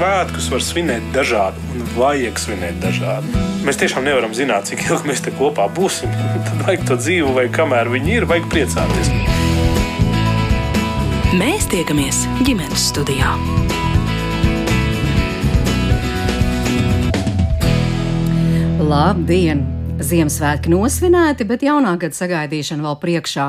svētkus var svinēt dažādi un vajag svinēt dažādi. Mēs tiešām nevaram zināt, cik ilgi mēs te kopā būsim. Tad vajag to dzīvu, vai kamēr viņi ir, vajag priecāties. Mēs tiekamies ģimenes studijā. Labdien! Ziemassvētki nosvinēti, bet jaunā gada sagaidīšana vēl priekšā.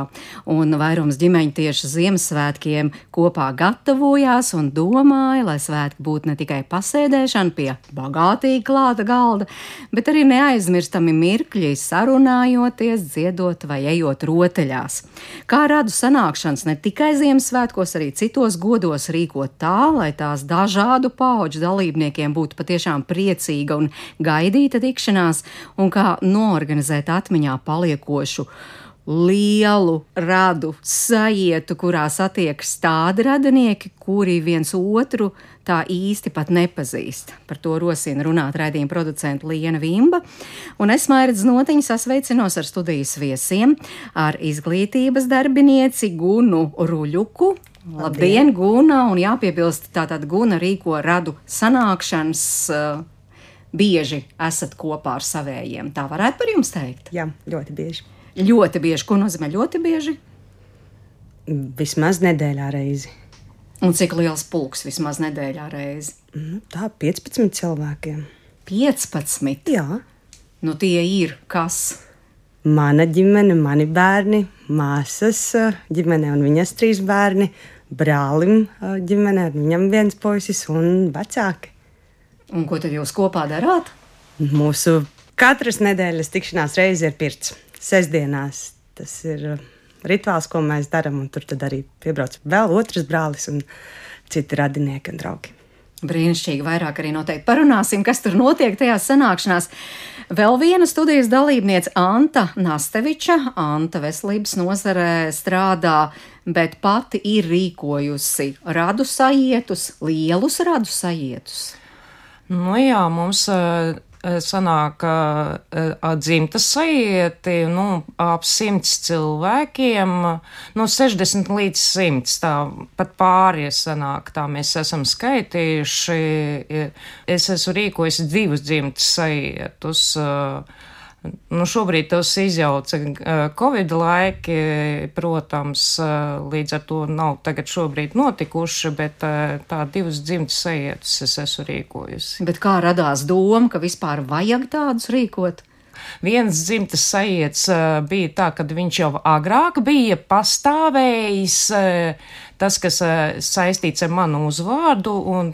Un vairums ģimeņu tieši Ziemassvētkiem kopā gatavojās un domāja, lai svētki būtu ne tikai pasēdēšana pie bagātīgi klāta galda, bet arī neaizmirstami mirkļi sarunājoties, dziedot vai ejot rotaļās. Kā radu sanākšanas ne tikai Ziemassvētkos, arī citos godos rīkot tā, lai tās dažādu pauģu dalībniekiem būtu patiešām priecīga un gaidīta tikšanās, un kā no norganizēt atmiņā paliekošu lielu radu sajietu, kurā satiekas tādi radinieki, kuri viens otru tā īsti pat nepazīst. Par to rosina runāt raidījuma producenta Liena Vimba, un es mairedz notiņu sasveicinos ar studijas viesiem, ar izglītības darbinieci Gunu Ruļuku. Labdien, Labdien Guna, un jāpiebilst, tātad Guna rīko radu sanākšanas uh, bieži esat kopā ar savējiem. Tā varētu par jums teikt? Jā, ļoti bieži. Ļoti bieži. Ko nozīmē ļoti bieži? Vismaz nedēļā reizi. Un cik liels pulks vismaz nedēļā reizi? Nu, tā 15 cilvēkiem. 15? Jā. Nu, tie ir kas? Mana ģimene, mani bērni, māsas ģimene un viņas trīs bērni, brālim ģimene, viņam viens puisis un vecāki. Un ko tad jūs kopā darāt? Mūsu katras nedēļas tikšanās reize ir pirts. Sesdienās tas ir uh, rituāls, ko mēs darām, un tur arī piebrauc vēl otrs brālis un citi radinieki un draugi. Brīnišķīgi, vairāk arī noteikti parunāsim, kas tur notiek tajās sanākšanās. Vēl viena studijas dalībniece Anta Nasteviča, Anta veselības nozarē strādā, bet pati ir rīkojusi radu sajietus, lielus radu sajietus. Nu jā, mums uh, sanāk uh, dzimtas sajieti, nu, ap simts cilvēkiem, no 60 līdz 100, tā pat pāris sanāk, tā mēs esam skaitījuši. Es esmu rīkojis divus dzimtas sajietus. Uh, Nu, šobrīd tas izjauca Covid laiki, protams, līdz ar to nav tagad šobrīd notikuši, bet tā divas dzimtas sajietas es esmu rīkojusi. Bet kā radās doma, ka vispār vajag tādus rīkot? Viens dzimtas sajietas bija tā, ka viņš jau agrāk bija pastāvējis, tas, kas saistīts ar manu uzvārdu, un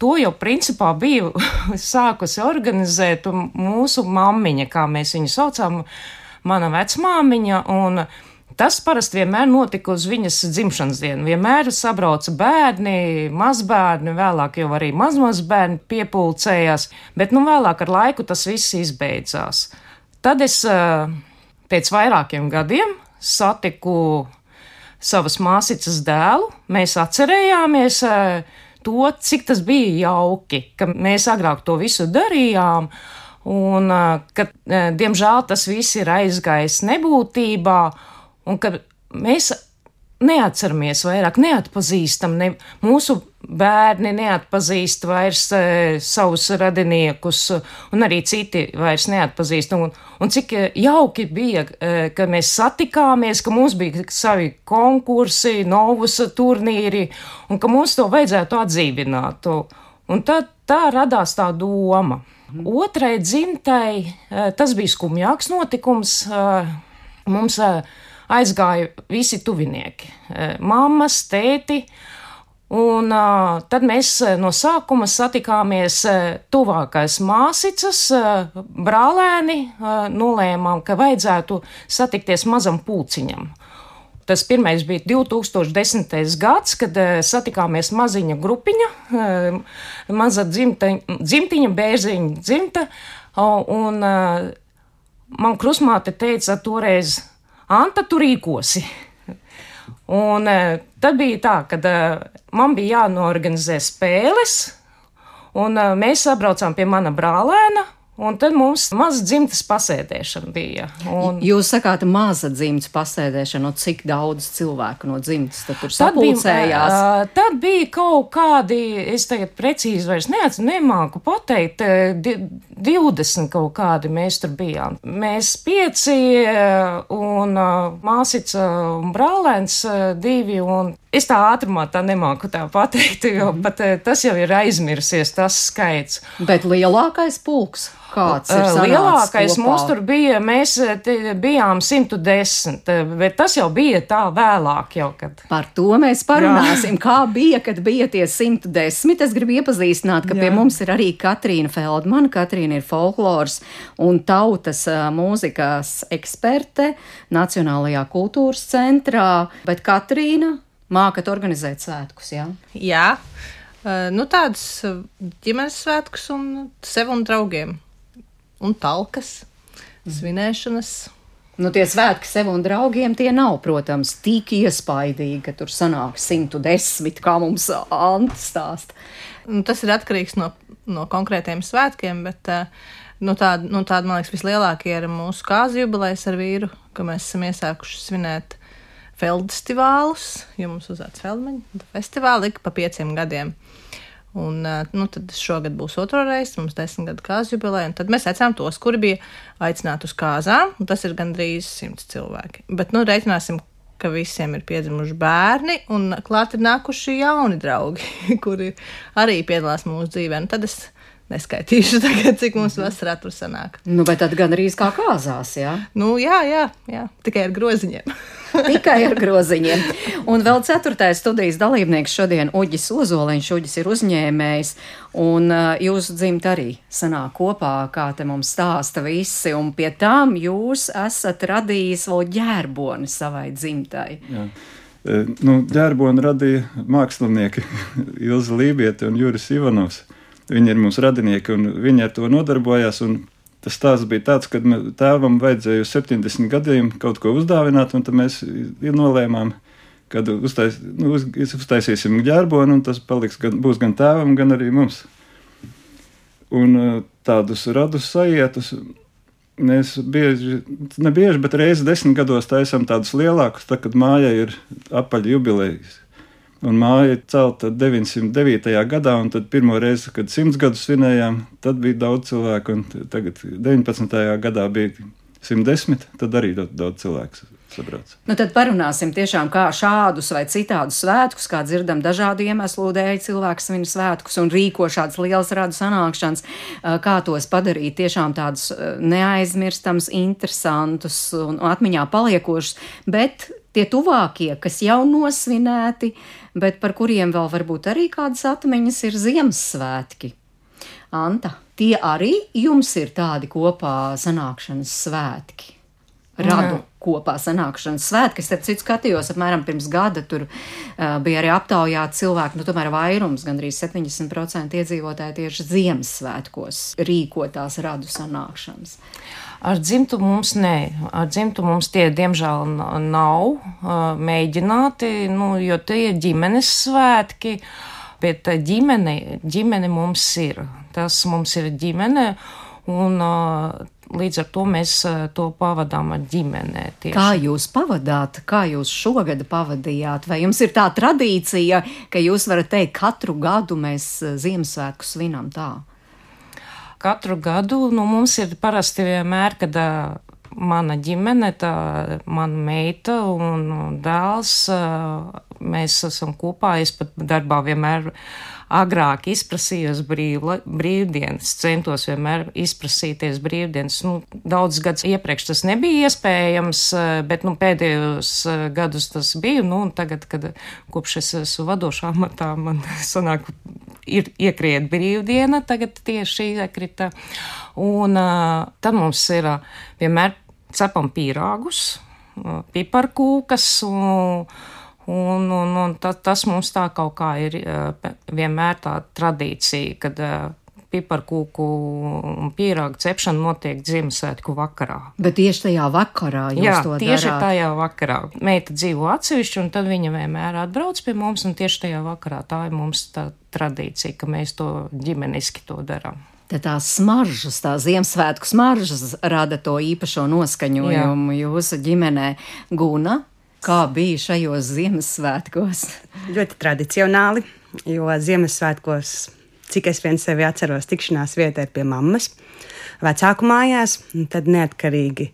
to jau principā bija sākusi organizēt mūsu mammiņa, kā mēs viņu saucām, mana vecmāmiņa, un Tas parasti vienmēr notika uz viņas dzimšanas dienu. Vienmēr sabrauca bērni, mazbērni, vēlāk jau arī mazmazbērni piepulcējās, bet nu vēlāk ar laiku tas viss izbeidzās. Tad es pēc vairākiem gadiem satiku savas māsīcas dēlu. Mēs atcerējāmies to, cik tas bija jauki, ka mēs agrāk to visu darījām. Un ka, diemžēl, tas viss ir aizgājis nebūtībā, un ka mēs neatceramies vairāk, neatpazīstam, ne, mūsu bērni neatpazīst vairs e, savus radiniekus, un arī citi vairs neatpazīst. Un, un cik jauki bija, e, ka mēs satikāmies, ka mums bija savi konkursi, novus turnīri, un ka mums to vajadzētu atdzīvināt. Un tad tā radās tā doma. Otrai dzimtai e, tas bija skumjāks notikums. E, mums e, aizgāja visi tuvinieki - mammas, tēti. Un uh, tad mēs no sākuma satikāmies tuvākais māsicas, uh, brālēni, uh, nolēmām, ka vajadzētu satikties mazam pūciņam. Tas pirmais bija 2010. gads, kad satikāmies maziņa grupiņa, maza dzimta, dzimtiņa, bērziņa dzimta, un man krusmāte teica toreiz, Anta, tu rīkosi. Un uh, tad bija tā, ka uh, man bija jānorganizē spēles, un uh, mēs sabraucām pie mana brālēna, Un tad mums maza dzimtas pasēdēšana bija. Un Jūs sakāt, maza dzimtas pasēdēšana, no cik daudz cilvēku no dzimtas tad tur Tad bija, sapulcējās? ā, tad bija kaut kādi, es tagad precīzi vairs neatceros, nemāku pateikt, ā, di- 20 kaut kādi mēs tur bijām. Mēs pieci un māsica un brālēns divi, un es tā ātrumā tā nemāku tā pateikt, jo pat ā, tas jau ir aizmirsies, tas skaits. Bet lielākais pulks, kāds ir Lielākais kopā? mums tur bija, mēs te bijām 110, ā, bet tas jau bija tā vēlāk jau, kad. Par to mēs parunāsim. Kā bija, kad bija tie 110? Es gribu iepazīstināt, ka Jā. pie mums ir arī Katrīna Feldmana. Katrīna ir folkloras un tautas mūzikas eksperte Nacionālajā kultūras centrā, bet Katrīna mākat organizēt svētkus, jā? Jā, Eh, nu tādas eh, ģimenes svētkus un sev un draugiem. Un talkas, svinēšanas. Nu, tie svētki sev un draugiem tie nav, protams, tik iespaidīgi, ka tur sanāk 110, kā mums Anta stāsta. Nu, tas ir atkarīgs no, no konkrētiem svētkiem, bet eh, nu, tāda, nu, tāda, man liekas, vislielākie ir mūsu kāzu jubilejas ar vīru, ka mēs esam iesākuši svinēt feldestivālus, jo mums uzvārds Feldmaņa festivāli ik pa pieciem gadiem. Un, nu, tad šogad būs otro reizi, mums desmit gadu kāzu jubileja, un tad mēs aicinām tos, kuri bija aicināti uz kāzām, un tas ir gandrīz simts cilvēki. Bet, nu, reiķināsim, ka visiem ir piedzimuši bērni, un klāt ir nākuši jauni draugi, kuri arī piedalās mūsu dzīvē. Nu, tad es neskaitīšu tagad, cik mums vasarā tur sanāk. Nu, bet tad gan arī kā kāzās, jā. Nu, jā, jā, jā, tikai ar groziņiem. Tikai ar groziņiem. Un vēl ceturtais studijas dalībnieks šodien Uģis Ozoliņš. Uģis ir uzņēmējs, un uh, jūsu dzimta arī sanāk kopā, kā te mums stāsta visi, un pie tām jūs esat radījis vēl ģērboni savai dzimtai. Jā. E, Nu, ģērboni radīja mākslinieki Ilza Lībieta un Juris Ivanovs. Viņi ir mūsu radinieki, un viņi ar to nodarbojās. Tas stāsts bija tāds, ka tēvam vajadzēja uz 70 gadiem kaut ko uzdāvināt, un tad mēs nolēmām, ka uztais, nu, uz, uztaisīsim ģērboni, un tas paliks gan, būs gan tēvam, gan arī mums. Un uh, tādus radus sajietus mēs bieži, ne bieži, bet reizes desmit gados taisām tādus lielākus, tā, kad mājai ir apaļa jubilejas. Un māja ir celta 909. gadā, un tad pirmo reizi, kad simts gadus svinējām, tad bija daudz cilvēku, un tagad 19. gadā bija 110, tad arī daudz, daudz cilvēku sabrauc. Nu, tad parunāsim tiešām, kā šādus vai citādus svētkus, kā dzirdam, dažādu iemeslu dēļ cilvēks svin svētkus un rīko šādas lielas radu sanākšanas, kā tos padarīt tiešām tādus neaizmirstams, interesantus un atmiņā paliekošus, bet tie tuvākie, kas jau nosvinēti, bet par kuriem vēl varbūt arī kādas atmiņas ir Ziemassvētki. Anta, tie arī jums ir tādi kopā sanākšanas svētki radu kopā sanākšanas svētki. Es, starp citu, skatījos apmēram pirms gada. Tur uh, bija arī aptaujāti cilvēki, nu, tomēr vairums, gandrīz 70% iedzīvotāji tieši Ziemassvētkos rīkotās radu sanākšanas. Ar dzimtu mums nē, ar dzimtu mums tie diemžēl nav mēģināti, nu, jo tie ir ģimenes svētki, bet ģimene, ģimene mums ir. Tas mums ir ģimene, un līdz ar to mēs to pavadām ar ģimenē. Tieši. Kā jūs pavadāt, kā jūs šogad pavadījāt? Vai jums ir tā tradīcija, ka jūs varat teikt, katru gadu mēs Ziemassvētku svinam tā? Katru gadu nu, mums ir parasti vienmēr, kad mana ģimene, tā mana meita un dēls, mēs esam kopā. Es pat darbā vienmēr agrāk izprasījos brīvla, brīvdienas, centos vienmēr izprasīties brīvdienas. Nu, daudz gadus iepriekš tas nebija iespējams, bet nu, pēdējos gadus tas bija. Nu, tagad, kad kopš es esmu vadošā amatā, man sanāk ir iekriet brīvdiena, tagad tieši iekrita. Un uh, tad mums ir uh, vienmēr cepam pīrāgus, uh, piparkūkas. Un, Un, un, un ta, tas mums tā kaut kā ir vienmēr tā tradīcija, kad piparkūku un pīrāgu cepšana notiek Ziemassvētku vakarā. Bet tieši tajā vakarā jūs Jā, to tieši darāt. tajā vakarā. Meita dzīvo atsevišķi, un tad viņa vienmēr atbrauc pie mums, un tieši tajā vakarā tā ir mums tā tradīcija, ka mēs to ģimeniski to darām. Tad tās smaržas, tā Ziemassvētku smaržas rada to īpašo noskaņojumu Jā. jūsu ģimenē. Guna, kā bija šajos Ziemassvētkos? Ļoti tradicionāli, jo Ziemassvētkos, cik es vien sevi atceros, tikšanās vietā ir pie mammas, vecāku mājās, tad neatkarīgi.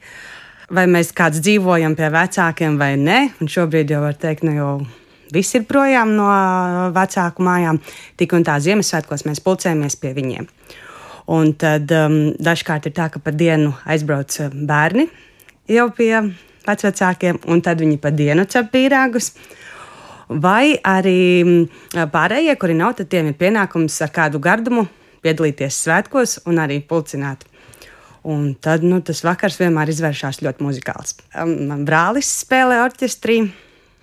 Vai mēs kāds dzīvojam pie vecākiem vai nē, un šobrīd jau var teikt, nu jau visi ir projām no vecāku mājām. Tik un tā Ziemassvētkos mēs pulcējamies pie viņiem. Un tad um, dažkārt ir tā, ka pa dienu aizbrauc uh, bērni jau pie vecākiem, un tad viņi pa dienu cep pīrāgus. Vai arī um, pārējie, kuri nav, tad tiem ir pienākums ar kādu gardumu piedalīties svētkos un arī pulcināt. Un tad nu, tas vakars vienmēr izvēršas ļoti muzikāls. Um, brālis spēlē orķestrī,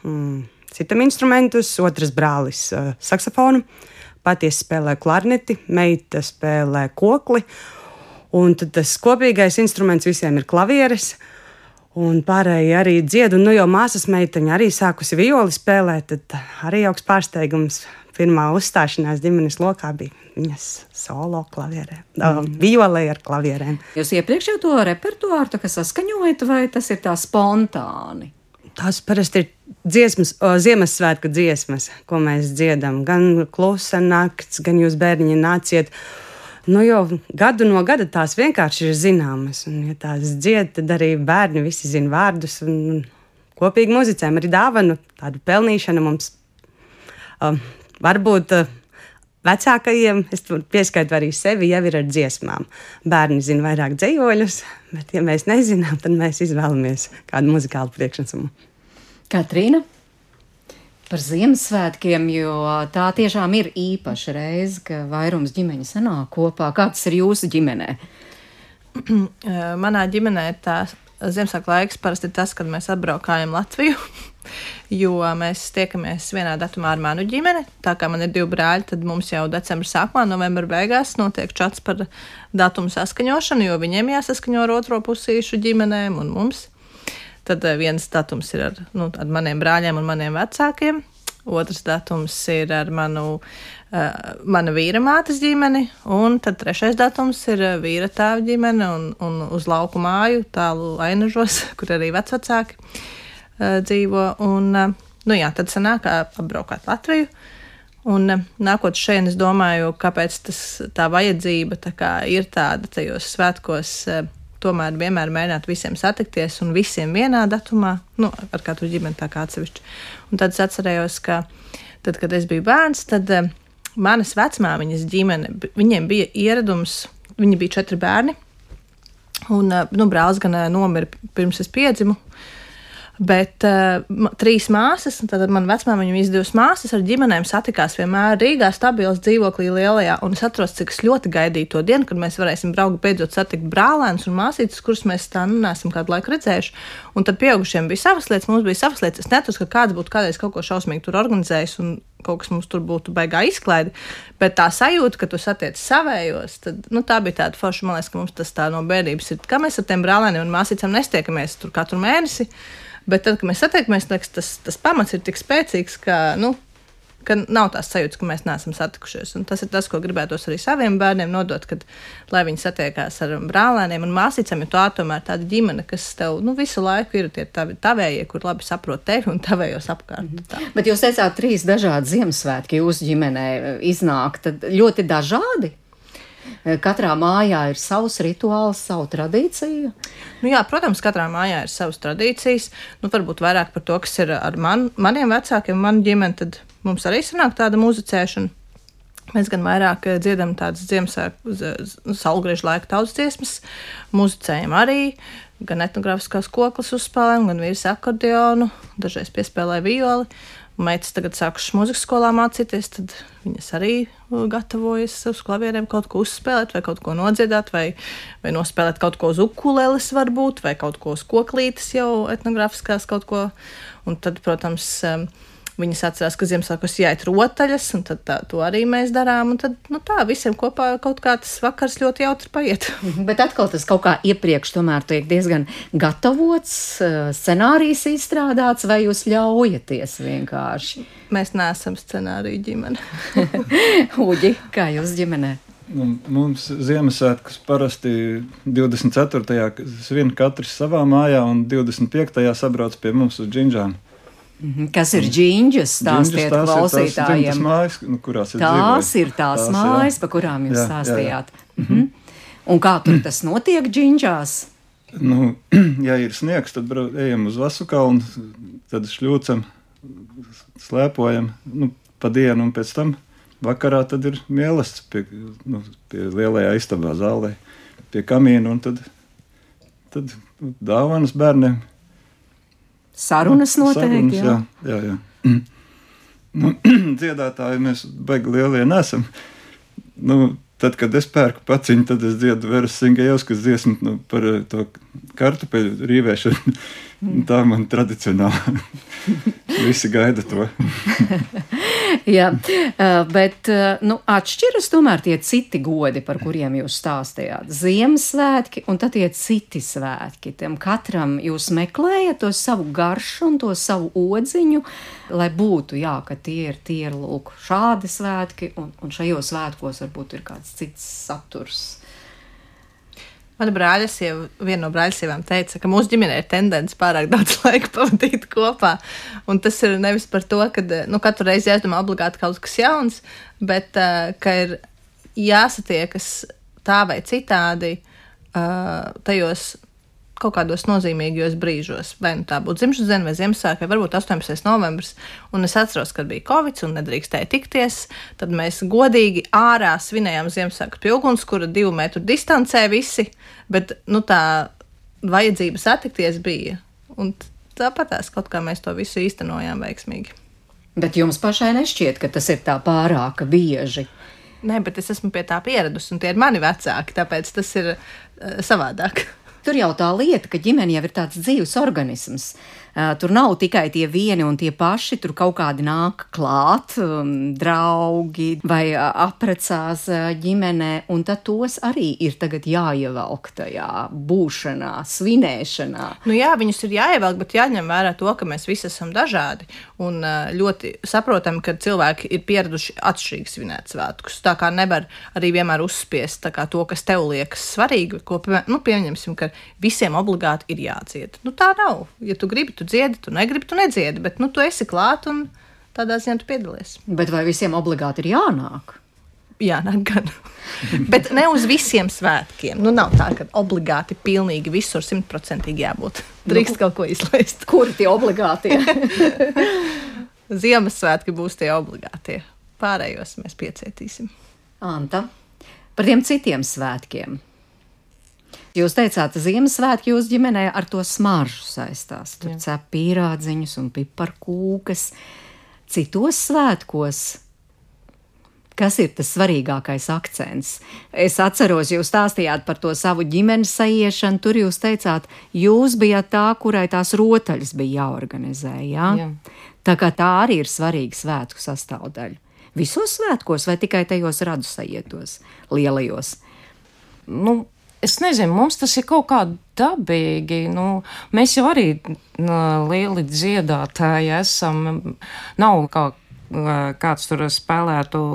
mm, citam instrumentus, otrs brālis uh, saksofonu. Uh, patiesi spēlē klarneti, meita spēlē kokli. Un tas kopīgais instruments visiem ir klavieres. Un pārējie arī dzied, un nu jau māsas meiteņa arī sākusi violi spēlēt. Tad arī augsts pārsteigums. Pirmā uzstāšanās ģimenes lokā bija viņas solo klavierē, mm. violē ar klavierēm. Jūs iepriekš jau to repertuāru saskaņojat, vai tas ir tā spontāni? Tās parasti ir dziesmas, o, Ziemassvētku dziesmas, ko mēs dziedam. Gan klusa nakts, gan jūs bērniņi nāciet. Nu, jau gadu no gada tās vienkārši ir zināmas. Un, ja tās dzied, tad arī bērni visi zina vārdus. Un, un kopīgi muzicējam arī dāvanu, tādu pelnīšanu mums. Um, varbūt uh, vecākajiem, es pieskaitu arī sevi, jau ir ar dziesmām. Bērni zina vairāk dzējoļus, bet, ja mēs nezinām, tad mēs izvēlamies kādu muzikālu priekšnesumu. Katrīna? Par Ziemassvētkiem, jo tā tiešām ir īpaša reize, ka vairums ģimeņa sanāk kopā. Kāds ir jūsu ģimenē? Manā ģimenē tā Ziemassvētku laiks parasti ir tas, kad mēs atbraukājam Latviju, jo mēs tiekamies vienā datumā ar manu ģimeni. Tā kā man ir divi brāļi, tad mums jau decembra sākumā, novembra beigās notiek čats par datumu saskaņošanu, jo viņiem jāsaskaņo ar otro pusīšu ģimenēm un mums. Tad eh, viens datums ir ar, nu, ar maniem brāļiem un maniem vecākiem. Otrs datums ir ar manu, uh, mana vīra mātes ģimeni, un tad trešais datums ir eh, vīra tēva ģimene un, un uz lauku māju, tālu ainažos, kur arī vecvecāki uh, dzīvo. Un, uh, nu jā, tad sanāk apbraukāt Latviju. Un nākot šeit, es domāju, kāpēc tas, tā vajadzība tā ir tāda tajos svētkos. Uh, tomēr vienmēr mēģināt visiem satikties un visiem vienā datumā, nu, ar katru ģimeni tā kā atsevišķi. Un tad es atcerējos, ka tad, kad es biju bērns, tad uh, manas vecmāmiņas ģimene, viņiem bija ieradums, viņi bija četri bērni, un uh, nu, brālis gan uh, nomira pirms es piedzimu. Uh, Bet uh, trīs māsas, tad man vecmāmiņa viņam izdevās māsas ar ģimenēm satikās vienmēr Rīgā, stabils dzīvoklī lielajā. Un es atceros, cik es ļoti gaidīju to dienu, kad mēs varēsim braukt, beidzot satikt brālēnus un māsītes, kurus mēs tā nu neesam kādu laiku redzējuši. Un tad pieaugušiem bija savas lietas, mums bija savas lietas. Es netus, ka kāds būtu kādreiz kaut ko šausmīgi tur organizējis un kaut kas mums tur būtu baigā izklaide. Bet tā sajūta, ka tu satiec savējos, tad, nu, tā bija tāda forša. Man liekas, ka mums tas tā no bērnības ir. Kā mēs ar tiem brālēniem un māsīcām nestiekamies tur katru mēnesi. Bet tad, kad mēs satiekamies, liekas, tas, tas pamats ir tik spēcīgs, ka, nu, ka nav tās sajūtas, ka mēs neesam satikušies. Un tas ir tas, ko gribētos arī saviem bērniem nodot, kad, lai viņi satiekās ar brālēniem un māsīcām, jo tā tomēr tāda ģimene, kas tev nu, visu laiku ir tie tavi, tavējie, kur labi saprot tevi un tavējos apkārt. Mm -hmm. Bet jūs teicāt, trīs dažādi Ziemassvētki jūsu ģimenē iznāk, tad ļoti dažādi. Eh, katrā mājā ir savs rituāls, savu tradīciju. Nu, jā, protams, katrā mājā ir savas tradīcijas. Nu, varbūt vairāk par to, kas ir ar man, maniem vecākiem, manu ģimeni, tad mums arī sanāk tāda muzicēšana. Mēs gan vairāk eh, dziedam tādas Ziemassvētku saulgriežu laika tautas dziesmas, muzicējam arī, gan etnogrāfiskās koklas uzspēlēm, gan vīrs akordeonu, dažreiz piespēlē violi. Meitas tagad sākušas mūzikas skolā mācīties, tad viņas arī uh, gatavojas uz klavierēm kaut ko uzspēlēt, vai kaut ko nodziedāt, vai, vai nospēlēt kaut ko uz ukuleles, varbūt, vai kaut ko uz koklītes jau etnogrāfiskās kaut ko. Un tad, protams, um, Viņas atcerās, ka Ziemassvētkos jāiet rotaļas, un tad tā, to arī mēs darām. Tad nu, tā visiem kopā kaut kā tas vakars ļoti jautri paiet. Bet atkal tas kaut kā iepriekš tomēr tiek diezgan gatavots, eh, scenārijs izstrādāts, vai jūs ļaujaties vienkārši? Mēs neesam scenāriju ģimene. Uģi, kā jūs ģimenē? Nu, mums Ziemassvētkus parasti 24. svin katrs savā mājā, un 25. sabrauc pie mums uz džinžām. Mhm, Kas ir džinģis? Stāstiet tās ir tās klausītājiem. mājas, nu, kurās ir Tās dzīvoju. ir tās Tās, jā. mājas, pa kurām jūs Jā, jā, jā. stāstījāt. Mhm. Un kā tur tas notiek džinģās? Nu, ja ir sniegs, tad brau, ejam uz Vasu kalnu, tad šļūcam, slēpojam nu, pa dienu, un pēc tam vakarā tad ir mīlestības pie, nu, pie lielajā istabā zālē, pie kamīna, un tad, tad dāvanas bērniem. Sarunas noteikti. Sarunas, jā, jā. jā. Nu, dziedātāji mēs baigi lielie nesam. Nu, tad, kad es pērku paciņu, tad es dziedu Veras Singējovskas dziesmu nu, par eh, to kartupeļu rīvēšanu. Tā man tradicionāli. Visi gaida to. Jā, bet nu, atšķiras tomēr tie citi godi, par kuriem jūs stāstījāt. Ziemassvētki un tad tie citi svētki. Tam katram jūs meklējat to savu garšu un to savu odziņu, lai būtu, jā, ka tie ir tie ir lūk, šādi svētki, un, un šajos svētkos varbūt ir kāds cits saturs. Mana brāļasieva, viena no brāļasievām teica, ka mūsu ģimenē ir tendence pārāk daudz laika pavadīt kopā. Un tas ir nevis par to, ka nu, katru reizi jāizdomā obligāti kaut kas jauns, bet uh, ka ir jāsatiekas tā vai citādi uh, tajos kaut kādos nozīmīgos brīžos. Vai nu tā būtu dzimšanas diena vai Ziemassvētka, vai varbūt 18. novembris. Un es atceros, kad bija Covid un nedrīkstēja tikties. Tad mēs godīgi ārā svinējām Ziemassvētku pie uguns, kura divu metru distancē visi. Bet nu, tā vajadzība satikties bija. Un tāpatās kaut kā mēs to visu īstenojām veiksmīgi. Bet jums pašai nešķiet, ka tas ir tā pārāk bieži. Nē, bet es esmu pie tā pieradusi, un tie ir mani vecāki, tāpēc tas ir uh, savādāk. Tur jau tā lieta, ka ģimene jau ir tāds dzīves organisms. Uh, Tur nav tikai tie vieni un tie paši, tur kaut kādi nāk klāt, um, draugi vai apprecās uh, ģimenē, un tad tos arī ir tagad jāievelk tajā būšanā, svinēšanā. Nu, jā, viņus ir jāievelk, bet jāņem vērā to, ka mēs visi esam dažādi. Un ā, ļoti saprotam, ka cilvēki ir pieraduši atšķirīgi svinēt svētkus. Tā kā nevar arī vienmēr uzspiest to, kas tev liekas svarīgi, ko nu, pieņemsim, ka visiem obligāti ir jādzied. Nu, tā nav. Ja tu gribi, tu dziedi, tu negribi, tu nedziedi, bet nu, tu esi klāt un tādā ziņā tu piedalies. Bet vai visiem obligāti ir jānāk? Jā, nāk gan. Bet ne uz visiem svētkiem. Nu, nav tā, ka obligāti pilnīgi visur simtprocentīgi jābūt. Drīkst kaut ko izlaist. Kur tie obligāti? Ziemassvētki būs tie obligātie. Pārējos mēs piecietīsim. Anta, par tiem citiem svētkiem. Jūs teicāt, Ziemassvētki jūsu ģimenē ar to smaržu saistās. Tur cep pīrādziņus un piparkūkas. Citos svētkos Kas ir tas svarīgākais akcents? Es atceros, jūs stāstījāt par to savu ģimenes sajiešanu. Tur jūs teicāt, jūs bijat tā, kurai tās rotaļas bija jāorganizē. Jā? Jā. Tā kā tā arī ir svarīga svētku sastāvdaļa. Visos svētkos vai tikai tajos radu sajietos, lielajos? nu, es nezinu, mums tas ir kaut kā dabīgi. Nu, mēs jau arī nu, lieli dziedātāji esam. Nav kā, kāds tur spēlētu.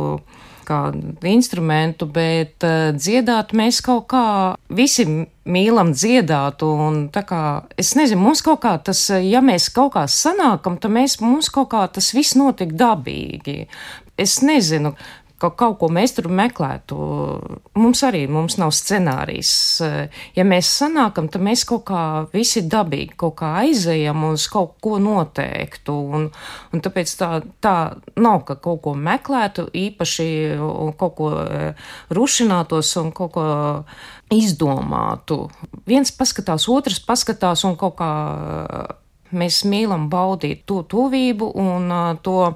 Kādu instrumentu, bet dziedāt mēs kaut kā visi mīlam dziedāt. Un, tā kā, es nezinu, mums kaut kā tas, ja mēs kaut kā sanākam, tad mēs, mums kaut kā tas viss notiek dabīgi. Es nezinu, ka kaut ko mēs tur meklētu. Mums arī mums nav scenārijs. Ja mēs sanākam, tad mēs kaut kā visi dabīgi kaut kā aizejam uz kaut ko noteiktu. Un, un tāpēc tā, tā nav, ka kaut ko meklētu īpaši un kaut ko eh, rušinātos un kaut ko izdomātu. Viens paskatās, otrs paskatās un kaut kā mēs mīlam baudīt to tuvību un to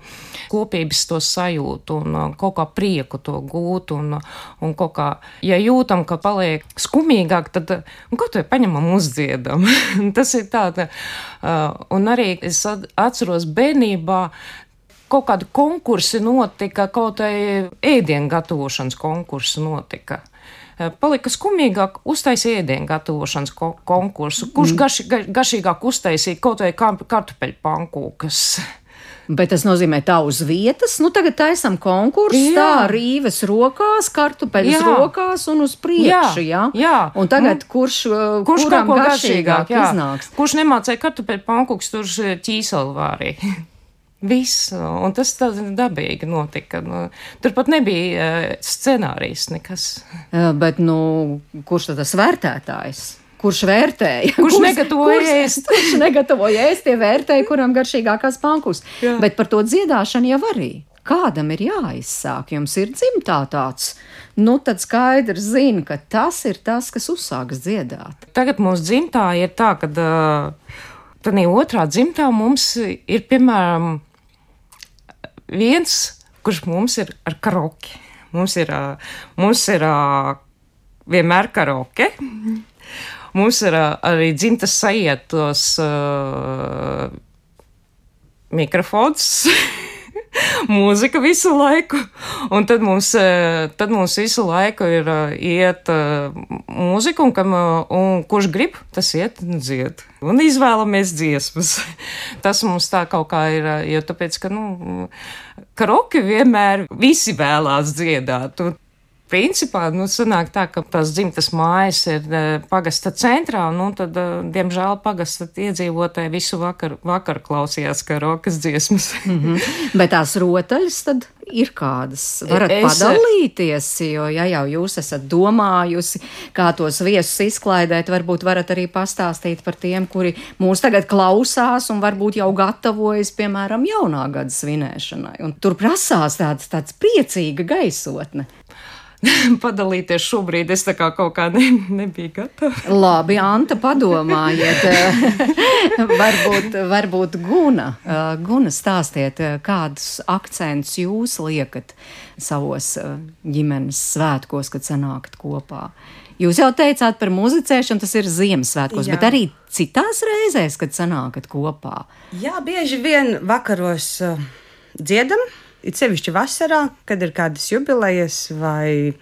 kopības to sajūtu un kaut kā prieku to gūt. Un, un kaut kā, ja jūtam, ka paliek skumīgāk, tad un kaut vai paņemam uzdziedam. Tas ir tā, tā. Uh, un arī es at- atceros bērnībā. Kaut kādi konkursi notika, kaut arī ēdienu gatavošanas konkursi notika. Eh, Palika skumīgāk uztaisīt ēdienu gatavošanas ko konkursu. Kurš gaši, ga, gašīgāk uztaisīja kaut vai kartupeļu pankūkas? Bet tas nozīmē, tā uz vietas, nu tagad taisam konkursu, Jā. tā rīves rokās, kartupeļus Jā. rokās un uz priekšu, jā. Jā, jā. Un tagad kurš, uh, Kurš kuram garšīgāk jā. iznāks? Kurš nemācēja kartupeļu pankūks, tur ķīseli vārīja. Viss, un tas tā dabīgi notika. Nu, tur pat nebija uh, scenārijs nekas. Bet, nu, kurš tad tas vērtētājs? Kurš vērtēja? Kurš negatavoja kurš, ēst? Kurš negatavoja ēst, tie vērtēja, kuram garšīgākās pankus. Jā. Bet par to dziedāšanu jau arī. Kādam ir jāizsāk, jums ir dzimtā tāds, nu tad skaidrs zina, ka tas ir tas, kas uzsāks dziedāt. Tagad mūsu dzimtā ir tā, ka uh, otrā dzimtā mums ir piemēram viens, kurš mums ir ar karoki. Mums ir, mums ir vienmēr karoke. Mums ir arī dzimtas sajietos uh, mikrofons. mūzika visu laiku. Un tad mums, eh, tad mums visu laiku ir eh, iet eh, mūzika, un, kam, un kurš grib, tas iet un dzied. Un izvēlamies dziesmas. Tas mums tā kaut kā ir, jo tāpēc, ka, nu, karoki vienmēr visi vēlās dziedāt. Un, Principā, nu, sanāk tā, ka tās dzimtas mājas ir eh, pagasta centrā, un, nu, tad, eh, diemžēl, pagasta iedzīvotāji visu vakaru, vakaru klausījās karokas dziesmas. Mhm. Bet tās rotaļas tad ir kādas. Varat Es- padalīties, jo, ja jau jūs esat domājusi, kā tos viesus izklaidēt, varbūt varat arī pastāstīt par tiem, kuri mūs tagad klausās un varbūt jau gatavojas, piemēram, jaunā gada svinēšanai. Un tur prasās tāds, tāds priecīga gaisotne. Padalīties šobrīd es tā kā kaut kā ne, nebiju gatava. Labi, Anta, padomājiet, varbūt, varbūt Guna, eh, Guna stāstiet, eh, kādus akcentus jūs liekat savos eh, ģimenes svētkos, kad sanākat kopā. Jūs jau teicāt par muzicēšanu, tas ir Ziemassvētkos, Jā. bet arī citās reizēs, kad sanākat kopā. Jā, bieži vien vakaros dziedam, it sevišķi vasarā, kad ir kādas jubilejas vai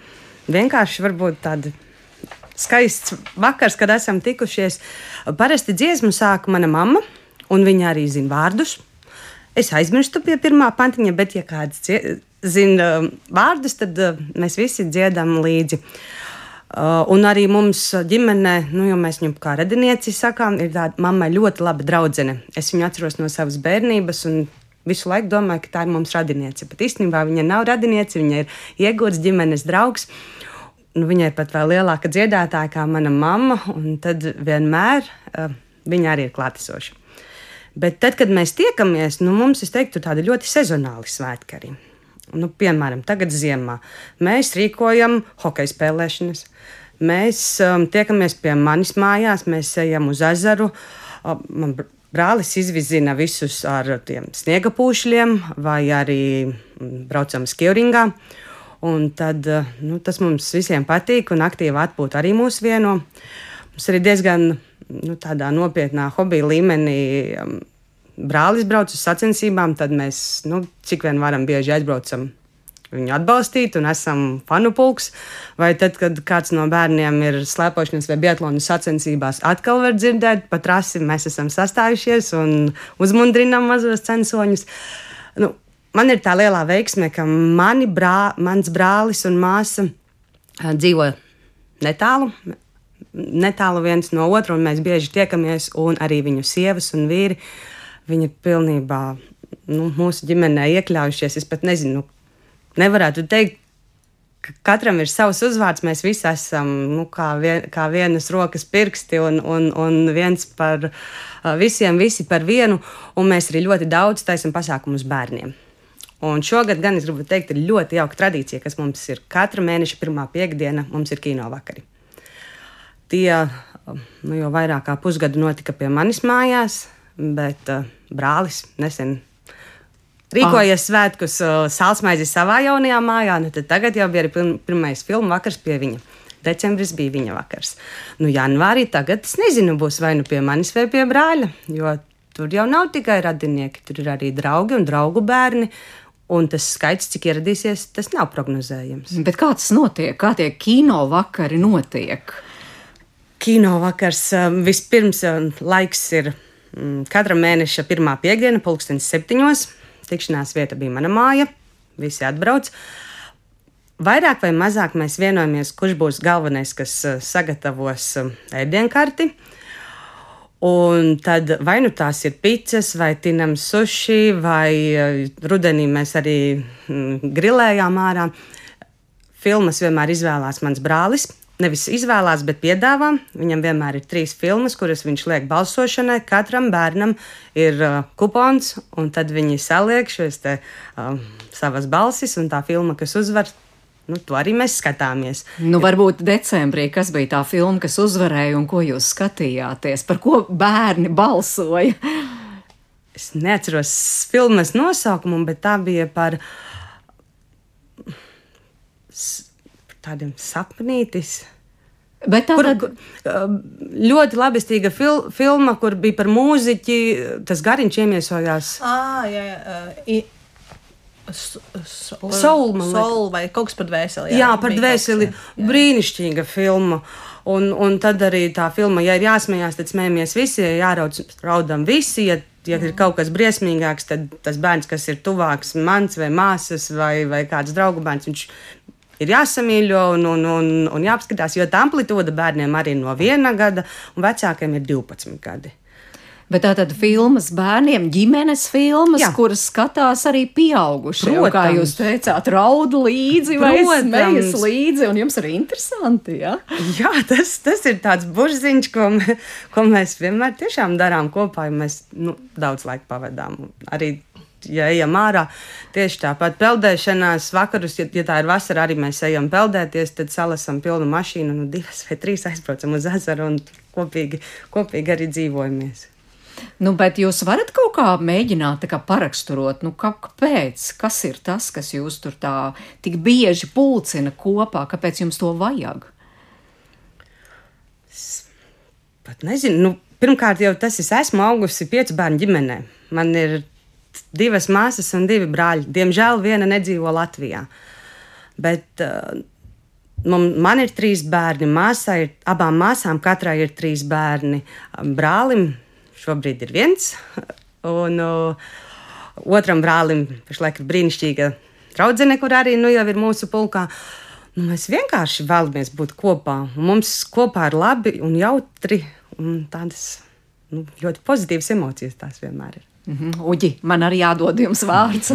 vienkārši varbūt tāda. Skaists vakars, kad esam tikušies. Parasti dziesmu sāk mana mamma, un viņa arī zina vārdus. Es aizmirstu pie pirmā pantiņa, bet, ja kāds zina um, vārdus, tad uh, mēs visi dziedam līdzi. Uh, un arī mums ģimenē, nu, jau mēs viņu kā radinieci sakām, ir tāda mamma ļoti laba draudzene. Es viņu atceros no savas bērnības. un Visu laiku domāju, ka tā ir mums radiniece. Bet īstenībā viņa nav radiniece, viņa ir iegūts ģimenes draugs. Nu, viņa ir pat vēl lielāka dziedātāja kā mana mamma, un tad vienmēr uh, viņa arī ir klātesoša. Bet tad, kad mēs tiekamies, nu, mums, es teiktu, tādi ļoti sezonāli svētki arī. Nu, piemēram, tagad ziemā mēs rīkojam hokeja spēlēšanas. Mēs um, tiekamies pie manis mājās, mēs ejam uz ezeru. Uh, man brālis izvizina visus ar tiem sniega pūšļiem, vai arī mm, braucam skieringā. Un tad, nu, tas mums visiem patīk, un aktīva atpūta arī mūs vieno. Mums arī diezgan nu, tādā nopietnā hobija līmenī. Brālis brauc uz sacensībām, tad mēs, nu, cik vien varam, bieži aizbraucam viņu atbalstīt, un esam fanu pulks. Vai tad, kad kāds no bērniem ir slēpošanas vai biatlona sacensībās, atkal var dzirdēt, pa trasi mēs esam sastājušies un uzmundrinām mazos censoņus. Nu, man ir tā lielā veiksme, ka mani brā, mans brālis un māsa dzīvo netālu. Netālu viens no otra, un mēs bieži tiekamies, un arī viņu sievas un vīri. Viņi pilnībā nu, mūsu ģimenē iekļaujušies. Es pat nezinu, nevarētu teikt, ka katram ir savs uzvārds. Mēs visi esam nu, kā, vien, kā vienas rokas pirksti un, un, un viens par visiem, visi par vienu. Un mēs arī ļoti daudz taisam pasākumus bērniem. Un šogad gan es gribu teikt, ir ļoti jauka tradīcija, kas mums ir katra mēneša pirmā piekdiena, mums ir kino vakari. Tie nu, jau vairāk kā pusgadu notika pie manis mājās, bet uh, brālis nesen rīkojies svētkus uh, sālsmaizi savā jaunajā mājā. Nu, tad tagad jau bija arī pirm- pirmais filmu vakars pie viņa. Decembris bija viņa vakars. Nu, janvārī tagad es nezinu, būs vai nu pie manis vai pie brāļa, jo tur jau nav tikai radinieki, tur ir arī draugi un draugu bērni. Un tas skaits, cik ieradīsies, tas nav prognozējams. Bet kā tas notiek? Kā tie kino vakari notiek? Kino vakars um, vispirms um, laiks ir mm, katra mēneša pirmā piekdiena, pulkstenis septiņos. Tikšanās vieta bija mana māja, visi atbrauc. Vairāk vai mazāk mēs vienojamies, kurš būs galvenais, kas eh, sagatavos eh, ēdienkarti. Un tad vai nu tās ir pizzas, vai tinam suši, vai eh, rudenī mēs arī mm, grilējām ārā. Filmas vienmēr izvēlās mans brālis. Nevis izvēlās, bet piedāvā. Viņam vienmēr ir trīs filmas, kuras viņš liek balsošanai. Katram bērnam ir uh, kupons, un tad viņi saliek šīs te, uh, savas balsis, un tā filma, kas uzvar, nu, to arī mēs skatāmies. Nu, varbūt decembrī, kas bija tā filma, kas uzvarēja un ko jūs skatījāties, par ko bērni balsoja? Es neatceros filmas nosaukumu, bet tā bija par s- tādiem sapnītis. Bet tā Kur, tad, um, ļoti labestīga fil, filma, kur bija par mūziķi. Tas gariņš iemiesojās. Ah, jā, jā. Soul. Soul vai kaut kas par dvēseli. Jā, par bija dvēseli. jā. Brīnišķīga filma. Un, un tad arī tā filma, ja ir jāsmējās, tad smējamies visi, ja jāraud, raudam visi. Ja, ja ir kaut kas briesmīgāks, tad tas bērns, kas ir tuvāks, mans vai māsas vai, vai kāds draugu bērns, viņš ir jāsamīļo un, un, un, un jāapskatās, jo tā amplitūda bērniem arī no viena gada, un vecākiem ir 12 gadi. bet tā tad filmas bērniem, ģimenes filmas, Jā. kuras skatās arī pieaugušie. un Kā Protams. jūs teicāt, raud līdzi vai Protams. smejas līdzi, un jums ir interesanti, jā? Jā, tas, tas ir tāds burziņš, ko, mē, ko mēs vienmēr tiešām darām kopā, ja mēs nu, daudz laika pavadām. Arī, ja ejam ārā, tieši tāpat peldēšanās vakarus, ja, ja tā ir vasara, arī mēs ejam peldēties, tad salasam pilnu mašīnu, nu divas vai trīs aizbraucam uz ezeru un kopīgi, kopīgi arī dzīvojamies. Nu, bet jūs varat kaut kā mēģināt kā paraksturot, nu, kā, kāpēc, kas ir tas, kas jūs tur tā tik bieži pulcina kopā, kāpēc jums to vajag? Pat nezinu, nu, pirmkārt jau tas es esmu augusi piecu bērnu ģimenē. Man ir divas māsas un divi brāļi. Diemžēl viena nedzīvo Latvijā. Bet uh, man, man ir trīs bērni, māsai ir abām māsām, katrai ir trīs bērni. Brālim šobrīd ir viens, un uh, otram brālim pašlaik ir brīnišķīga draudzene, kur arī nu, jau ir mūsu pulkā. Nu, mēs vienkārši vēlamies būt kopā. Mums kopā ir labi un jautri, un tādas nu, ļoti pozitīvas emocijas tās vienmēr ir. Mhm. Uģi, man arī jādod jums vārds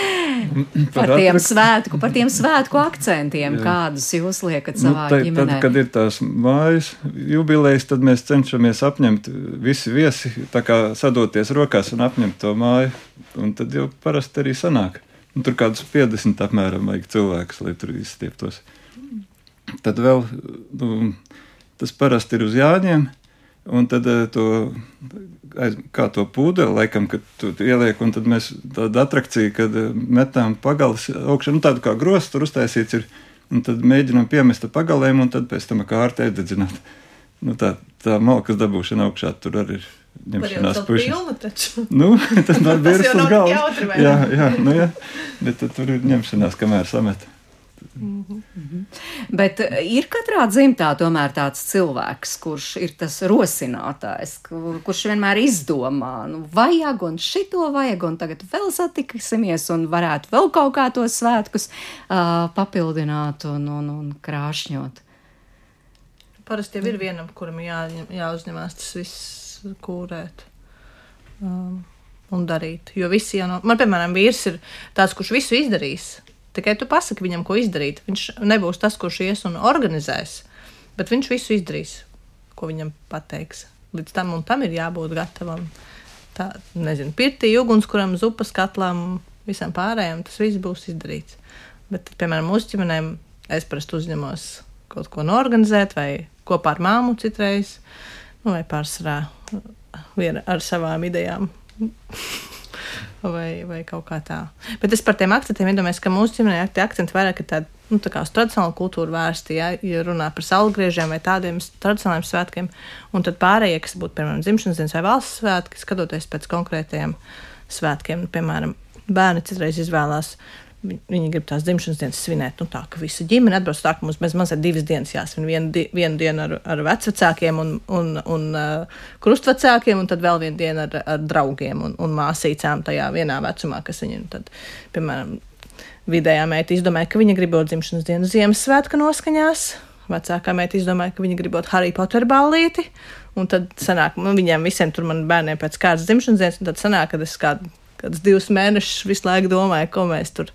par tiem svētku, par tiem svētku akcentiem, kādus jūs liekat savā Nu, te- ģimenē. Tad, kad ir tās mājas jubilejas, tad mēs cenšamies apņemt visi viesi, tā kā sadoties rokās un apņemt to māju. Un tad jau parasti arī sanāk. Un tur kādus 50 apmēram vajag cilvēkus, lai tur izstieptos. Tad vēl nu, tas parasti ir uz Jāņiem. Un tad eh, to, aiz, kā to pūdeli, laikam, kad tu ieliek, un tad mēs tādu atrakciju, kad eh, metām pagalas augšā, nu tādu kā grostu tur uztaisīts ir, un tad mēģinām piemest pagalēm, un tad pēc tam kā ārte iededzināt. Nu, tā, tā malkas dabūšana augšā tur arī ir ņemšanās puša. pilnu taču. Nu, tas nav bijis uz galvas. Jā, jā, nu jā. Bet tur ir ņemšanās, kamēr samet. Bet eh, ir katrā dzimtā tomēr tāds cilvēks, kurš ir tas rosinātājs, kur, kurš vienmēr izdomā, nu, vajag un šito vajag, un tagad vēl satiksimies un varētu vēl kaut kā tos svētkus uh, papildināt un, un, un krāšņot. Parasti jau ir vienam, kuram jā, jāuzņemās tas viss kūrēt um, un darīt. Jo visi jau no. Man, piemēram, vīrs ir tāds, kurš visu izdarīs. Tikai tu pasaki viņam, ko izdarīt. Viņš nebūs tas, kurš ies un organizēs, bet viņš visu izdarīs, ko viņam pateiks. Līdz tam un tam ir jābūt gatavam. Tā, nezinu, pirtī, ugunskuram, zupas katlam, visam pārējiem tas viss būs izdarīts. Bet, piemēram, mūsu ģimenēm es parasti uzņemos kaut ko norganizēt, vai kopā ar māmu citreiz, nu, vai pārsvarā ar savām idejām. vai, vai kaut kā tā. Bet es par tiem akcentiem iedomājos, ka mūsu ģimenē tie akcenti vairāk ir tādi, nu, tā kā uz tradicionālu kultūru vērsti, ja, ja runā par saulgriežiem vai tādiem tradicionāliem svētkiem, un tad pārējie, kas būtu, piemēram, dzimšanas dienas vai valsts svētki, skatoties pēc konkrētiem svētkiem, piemēram, bērni citreiz izvēlās Viņi grib tās dzimšanas dienas svinēt, nu tā, ka visa ģimene atbrauc tā, ka mums bez mazliet divas dienas jāsvin. Vienu, di vienu dienu ar, ar vecvecākiem un, un, un uh, krustvecākiem, un tad vēl vienu dienu ar, ar draugiem un, un māsīcām tajā vienā vecumā, kas viņiem tad, piemēram, vidējā meita izdomāja, ka viņa gribot dzimšanas dienu Ziemassvētka noskaņās. Vecākā meita izdomāja, ka viņa gribot Harry Potter ballīti. Un tad sanāk, nu, viņiem visiem tur man bērniem pēc kādas dzimšanas dienas, un tad sanāk, ka es kādu, kādus divus mēnešus visu laiku domāju, ko mēs tur,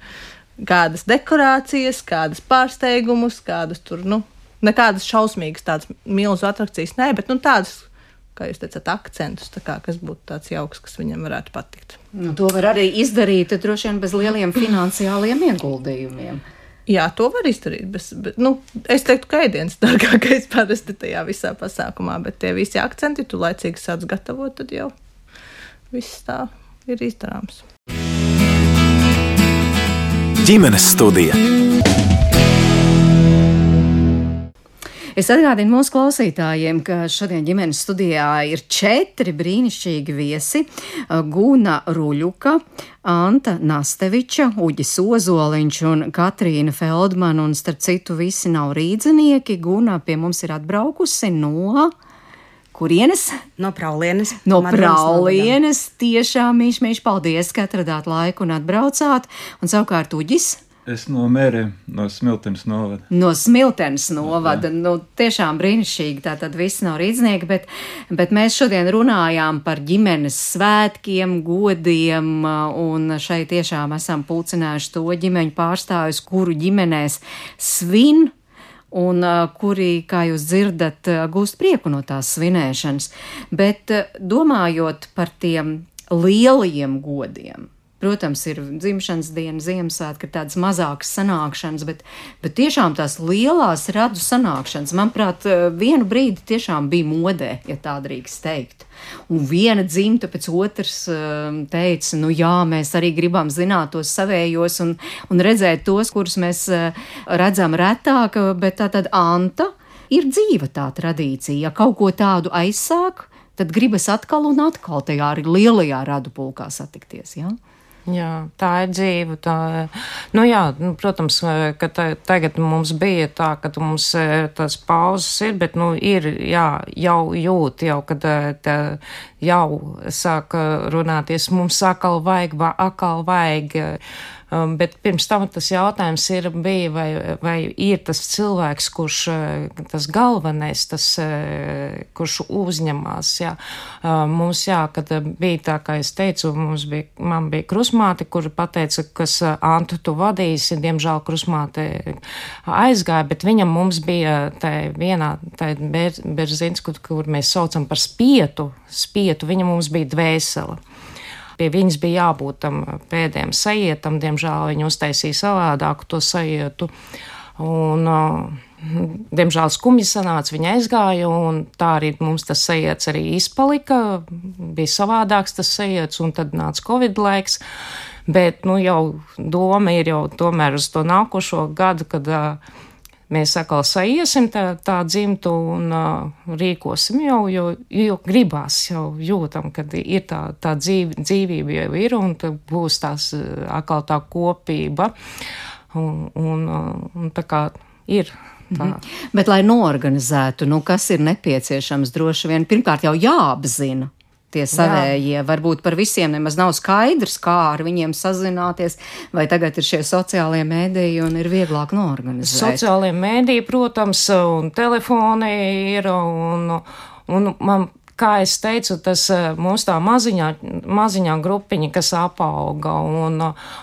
kādas dekorācijas, kādas pārsteigumus, kādas tur, nu, nekādas šausmīgas tādas milzu atrakcijas, nē, bet, nu, tādas, kā jūs teicat, akcentus, kā, kas būtu tāds jauks, kas viņam varētu patikt. Nu, to var arī izdarīt droši vien bez lieliem finansiāliem ieguldījumiem. Jā, to var izdarīt. Bet, bet, nu, es teiktu, ka ēdienas dārgākais parasti tajā visā pasākumā, bet tie visi akcenti, tu laicīgi sāc gatavot, tad jau viss tā ir izdarāms. ģimenes studija. Es atgādinu mūsu klausītājiem, ka šodien ģimenes studijā ir četri brīnišķīgi viesi - Guna Ruļuka, Anta Nasteviča, Uģis Ozoliņš un Katrīna Feldmana, un starp citu visi nav rīdzinieki. Guna pie mums ir atbraukusi no kurienes? No Praulienes. No. Praulienes. Tiešām mīļš, mīļš, paldies, ka atradāt laiku un atbraucāt. Un savukārt Uģis. Es no mēriem, no Smiltenes novada. No Smiltenes novada. Nu, tiešām brīnišķīgi. Tātad viss nav rīznieki, bet, bet mēs šodien runājām par ģimenes svētkiem, godiem, un šeit tiešām esam pulcinājuši to ģimeņu pārstāvjus, kuru ģimenēs svin. Un kuri, kā jūs dzirdat, gūst prieku no tās svinēšanas. Bet domājot par tiem lielajiem godiem, Protams, ir dzimšanas diena, Ziemassvētka, tādas mazākas sanākšanas, bet, bet tiešām tās lielās radu sanākšanas, manuprāt, vienu brīdi tiešām bija modē, ja tā drīkst teikt. Un viena dzimta pēc otras um, teica, nu jā, mēs arī gribam zināt tos savējos un, un redzēt tos, kurus mēs uh, redzam retāk, bet tā tad Anta ir dzīva tā tradīcija. Ja kaut ko tādu aizsāk, tad gribas atkal un atkal tajā lielajā radu pulkā satikties. Ja? Jā, tā ir dzīve. Tā, nu jā, nu, protams, ka tā, tagad mums bija tā, ka mums e, tas pauzes ir, bet nu, ir jā, jau jūt, jau, kad e, tā, jau sāk runāties, mums atkal vajag, va, atkal vajag. Um, bet pirms tam tas jautājums ir, bija, vai, vai ir tas cilvēks, kurš tas galvenais, tas, kurš uzņemās. Jā. Um, mums, jā, kad bija tā, kā es teicu, mums bija, man bija krusmāte, kur pateica, kas Antu tu vadīsi, diemžēl krusmāte aizgāja, bet viņam mums bija tā vienā, tā berzins, kur, kur mēs saucam par spietu, spietu, viņa mums bija dvēsela. Pie viņas bija jābūt tam pēdējiem sajietam, diemžēl viņa uztaisīja savādāku to sajietu. Un, uh, diemžēl skumji sanāca, viņa aizgāja, un tā arī mums tas sajiets arī izpalika. Bija savādāks tas sajiets, un tad nāca Covid laiks. Bet, nu, jau doma ir jau tomēr uz to nākošo gadu, kad uh, mēs atkal saiesim tā, tā dzimtu un uh, rīkosim jau, jo, jo gribās, jau jūtam, ka ir tā, tā dzīv, dzīvība jau ir un būs tās atkal tā kopība. Un, un, un tā kā ir. Tā. Mhm. Bet, lai norganizētu, nu, kas ir nepieciešams, droši vien pirmkārt jau jāapzina tie savējie. Varbūt par visiem nemaz nav skaidrs, kā ar viņiem sazināties, vai tagad ir šie sociālie mēdīji un ir vieglāk norganizēt. Sociālie mēdīji, protams, un telefoni ir, un, un man kā es teicu, tas mūsu tā maziņā, maziņā grupiņa, kas apauga, un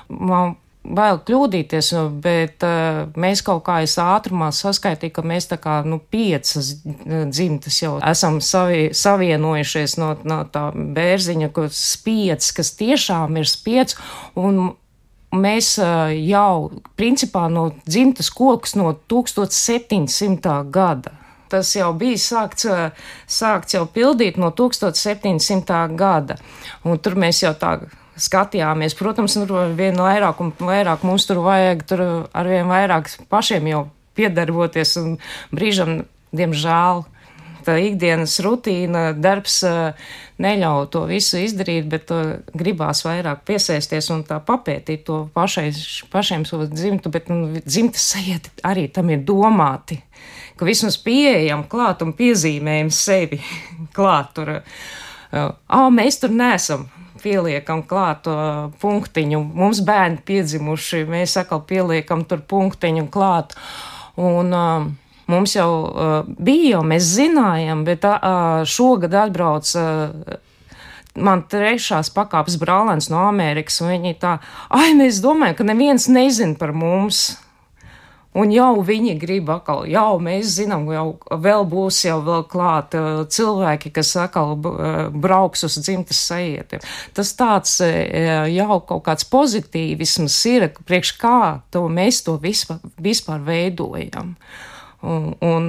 man bail kļūdīties, bet uh, mēs kaut kā es ātrumā saskaitīju, ka mēs tā kā, nu, piecas dzimtas jau esam savi, savienojušies no, no tā bērziņa, kas spiec, kas tiešām ir spiec, un mēs uh, jau, principā, no dzimtas koks no 1700. gada tas jau bija sākts, sākts jau pildīt no 1700. gada. Un tur mēs jau tā skatījāmies. Protams, nu, vien vairāk un vairāk mums tur vajag tur arvien vairāk pašiem jau piedarboties un brīžam, diemžēl. tā ikdienas rutīna, darbs neļauj to visu izdarīt, bet gribās vairāk piesaisties un tā papētīt to pašai, pašiem savu dzimtu, bet nu, dzimtas sajūta arī tam ir domāti, ka vismaz pieejam klāt un piezīmējam sevi klāt tur. Ah, mēs tur nesam pieliekam klāt to punktiņu. Mums bērni piedzimuši, mēs atkal pieliekam tur punktiņu klāt. Un, uh, Mums jau uh, bija, jau mēs zinājām, bet uh, šogad atbrauc uh, man trešās pakāpes brālēns no Amerikas, un viņi tā, ai, mēs domājam, ka neviens nezin par mums. Un jau viņi grib atkal, jau mēs zinām, jau vēl būs jau vēl klāt cilvēki, kas atkal brauks uz dzimtas sajietiem. Tas tāds jau kaut kāds pozitīvisms ir, priekš kā to mēs to vispār, vispār veidojam. Un, un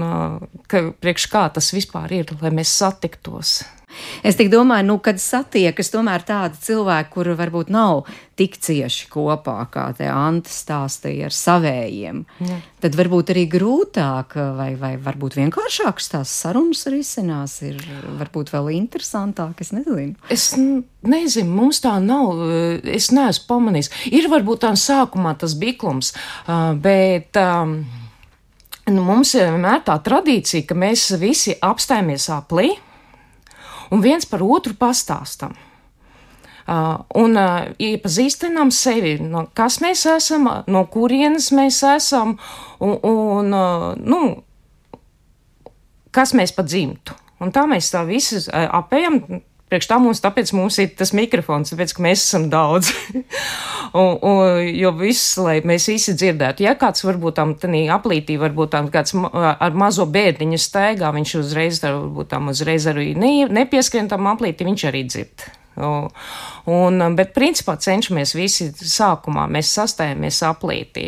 ka priekš kā tas vispār ir, lai mēs satiktos. Es tik domāju, nu, kad satiekas tomēr tādi cilvēki, kuri varbūt nav tik cieši kopā, kā te Anta stāstīja ar savējiem, ja. tad varbūt arī grūtāk vai, vai varbūt vienkāršākas tās sarunas risinās, ir varbūt vēl interesantāk, es nezinu. Es nezinu, mums tā nav, es neesmu pamanījis. Ir varbūt tā sākumā tas biklums, bet. Um, Nu, mums ir vienmēr tā tradīcija, ka mēs visi apstājamies aplī, un viens par otru pastāstam. Uh, un uh, iepazīstinām sevi, no kas mēs esam, no kurienes mēs esam, un, un uh, nu, kas mēs pa dzimtu. Un tā mēs tā visi uh, apējam, Priekš tā mums, tāpēc mums ir tas mikrofons, tāpēc, ka mēs esam daudz. un, un, jo viss, lai mēs visi dzirdētu, ja kāds varbūt tam tādā aplītī, varbūt tam kāds ar mazo bērniņu staigā, viņš uzreiz, varbūt tam uzreiz arī ne, nepieskrien tam aplītī, viņš arī dzird. Un, bet, principā, cenšamies visi sākumā, mēs sastājamies aplītī.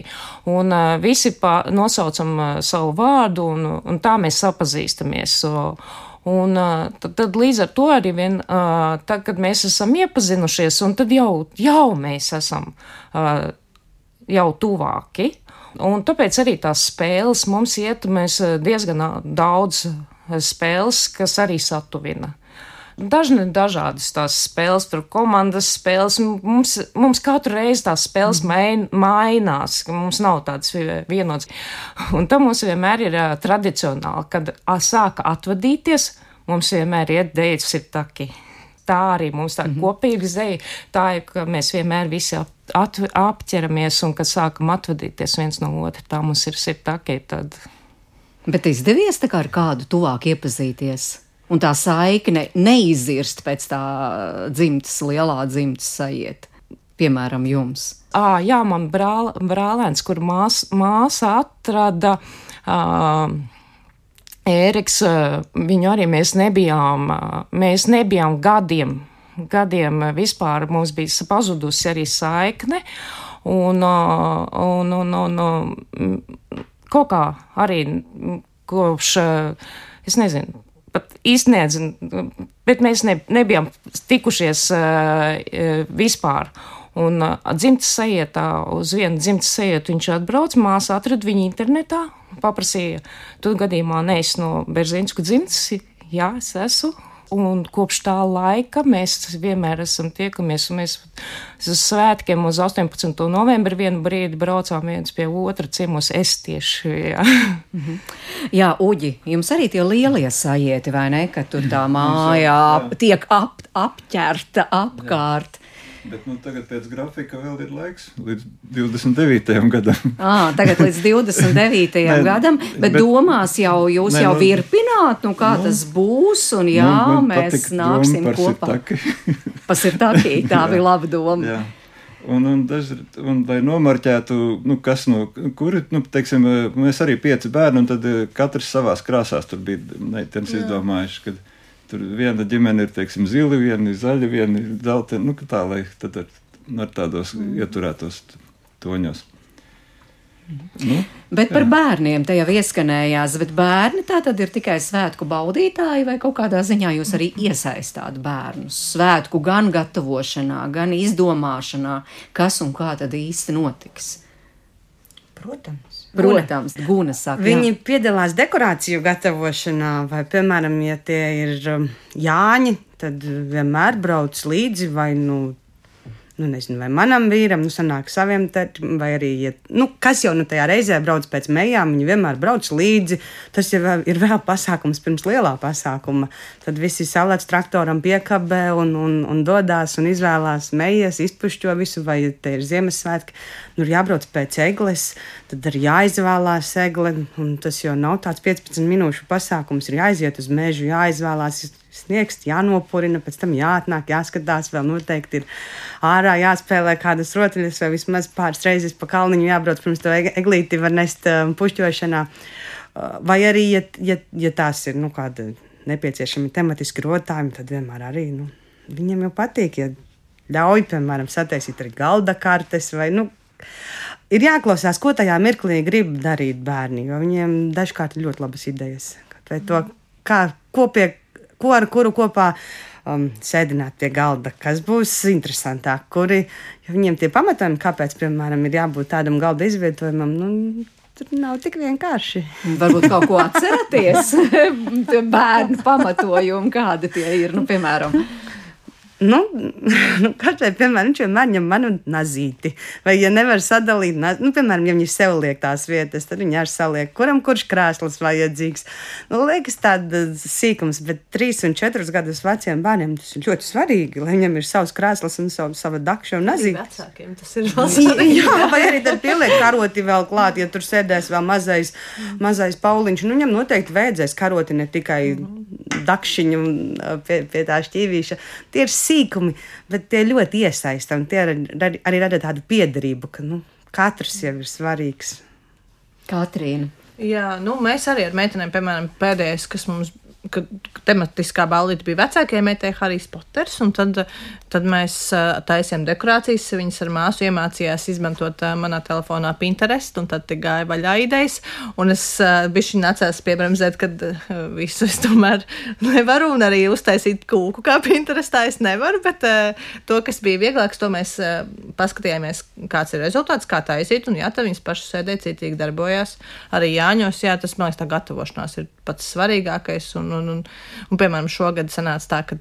Un visi pā, nosaucam savu vārdu, un, un tā mēs sapazīstamies. Uh, Un, tad, tad līdz ar to arī vien, tad, kad mēs esam iepazinušies, un tad jau, jau mēs esam jau tuvāki. Un tāpēc arī tās spēles mums iet, mēs diezgan daudz spēles, kas arī satuvina. Dažni dažādas tās spēles, tur komandas spēles. Mums, mums katru reizi tās spēles mm. main, mainās, mums nav tādas vienotas. Un tam mums vienmēr ir uh, tradicionāli, kad a, sāka atvadīties, mums vienmēr iet dēļ sirtaki. Tā arī mums tā mm -hmm. kopīga zeja, tā ir, ka mēs vienmēr visi ap, at, apķeramies un kad sākam atvadīties viens no otra, tā mums ir sirtaki. Tad... Bet izdevies tā kā ar kādu tuvāk iepazīties? Un tā saikne neizirst pēc tā dzimtas, lielā dzimtas sajiet, piemēram, jums? À, jā, man brāl, brālēns, kur mās, māsa atrada. Uh, Ēriks, viņu arī mēs nebijām, mēs nebijām gadiem, gadiem vispār mums bija pazudusi arī saikne, un, un, un, un, kaut kā arī kopš, es nezinu, pat izsniedz, bet mēs ne, nebijām tikušies uh, vispār. Un uh, dzimtas sajietā, uz vienu dzimtas sajietu viņš atbrauc, māsa atrada viņu internetā, paprasīja, tu gadījumā neesi no Berzīnsku dzimtas, jā, es esmu. Un kopš tā laika mēs vienmēr esam tiekamies. Mēs uz svētkiem uz 18. novembri vienu brīdi braucām viens pie otra ciemos. Es tieši. Jā, mm -hmm. jā Uģi, jums arī tie lielie sajieti, vai ne? Ka tur tā mājā tiek ap, apķerta apkārt. Jā. Bet nu, tagad pēc grafika vēl ir laiks līdz 29. gadam. à, tagad līdz 29. ne, gadam, bet, bet domās jau jūs ne, jau nu, virpināt, nu kā nu, tas būs, un jā, nu, mēs nāksim kopā. Pasirtaki, tā bija laba doma. Jā. Un, un, daži, un, lai nomarķētu, nu, kas no kura, nu, teiksim, mēs arī pieci bērni, un tad katrs savās krāsās tur bija meitenes izdomājuši, kad, Tur viena ģimene ir teiksim, zila, viena ir zaļa, viena ir zelta. Nu, tā lai tad ar, ar tādos mm. ieturētos toņos. Nu, bet par jā. bērniem te jau ieskanējās, bet bērni tā tad ir tikai svētku baudītāji, vai kaut kādā ziņā jūs arī iesaistāt bērnus svētku gan gatavošanā, gan izdomāšanā, kas un kā tad īsti notiks? Protams. Protams, Guna saka. Viņi jā. piedalās dekorāciju gatavošanā, vai, piemēram, ja tie ir um, Jāņi, tad vienmēr brauc līdzi vai nu. Nu, nezinu, vai manam vīram, nu, sanāk saviem tētim, vai arī, ja, nu, kas jau nu tajā reizē brauc pēc mejām, viņi vienmēr brauc līdzi. Tas jau ir vēl pasākums pirms lielā pasākuma. Tad visi salēdz traktoram piekabē un, un, un dodās un izvēlās mejas, izpušķo visu, vai te ir Ziemassvētki. Nu, ir jābrauc pēc egles, tad ir jāizvēlās egle, un tas jau nav tāds 15 minūšu pasākums. Ir jāiziet uz mežu, jāizvēlās sniegs, jānopurina, pēc tam jāatnāk, jāskatās, vēl noteikti ir ārā jāspēlē kādas rotaļas, vai vismaz pāris reizes pa kalniņu jābrauc pirms to eglīti var nest um, pušķošanā. Uh, vai arī, ja, ja, ja tās ir nu, kāda nepieciešami tematiski rotājumi, tad vienmēr arī nu, viņiem jau patīk, ja ļauj, piemēram, sataisīt arī galda kartes vai, nu, ir jāklausās, ko tajā mirklī grib darīt bērni, jo viņiem dažkārt ir ļoti labas idejas. Vai to, kā, ko pie ko ar kuru kopā um, sēdināt pie galda, kas būs interesantāk, kuri viņiem tie pamatojumi, kāpēc, piemēram, ir jābūt tādam galda izvietojumam. Nu, Tur nav tik vienkārši. Varbūt kaut ko atceraties. Bērnu pamatojumi, kādi tie ir. Nu, piemēram, Nu, nu, Katrai, piemēram, viņš vienmēr ņem manu nazīti. Vai, ja nevar sadalīt, nu, piemēram, ja viņš sev liek tās vietas, tad viņi arī saliek, kuram kurš krēsls vajadzīgs. Nu, liekas, tāds sīkums, bet trīs un četrus gadus veciem bērniem tas ir ļoti svarīgi, lai viņam ir savs krēsls un savu, sava dakša un nazīte. Vecākiem tas ir vēl svarīgi. Jā, vai arī tad pieliek karoti vēl klāt, ja tur sēdēs vēl mazais, mazais pauliņš. Nu, viņam noteikti vajadzēs karoti ne tikai dakšiņu pie, pie tā šķīvīša. Tie ir sīkumi, bet tie ļoti iesaistām. Tie arī, arī rada tādu piederību, ka nu, katrs jau ir svarīgs. Katrīna. Jā, nu, mēs arī ar meitenēm, piemēram, pēdējais, kas mums kad tematiskā ballīte bija vecākajai meitai Harijs Poters, un tad, tad mēs taisījām dekorācijas. Viņas ar māsu iemācījās izmantot manā telefonā Pinterest, un tad gāja vaļā idejas. Un es biju nācās piebremzēt, ka visu es tomēr nevaru, un arī uztaisīt kūku kā Pinterestā es nevaru, bet to, kas bija vieglāks, to mēs paskatījāmies, kāds ir rezultāts, kā taisīt, un jā, tad viņas pašas sēdēja, citīgi darbojās. Arī Jāņos, jā, tas, man liekas, tā gatavošanās ir pats svarīgākais. Un, un, un, un, piemēram, šogad sanāca tā, ka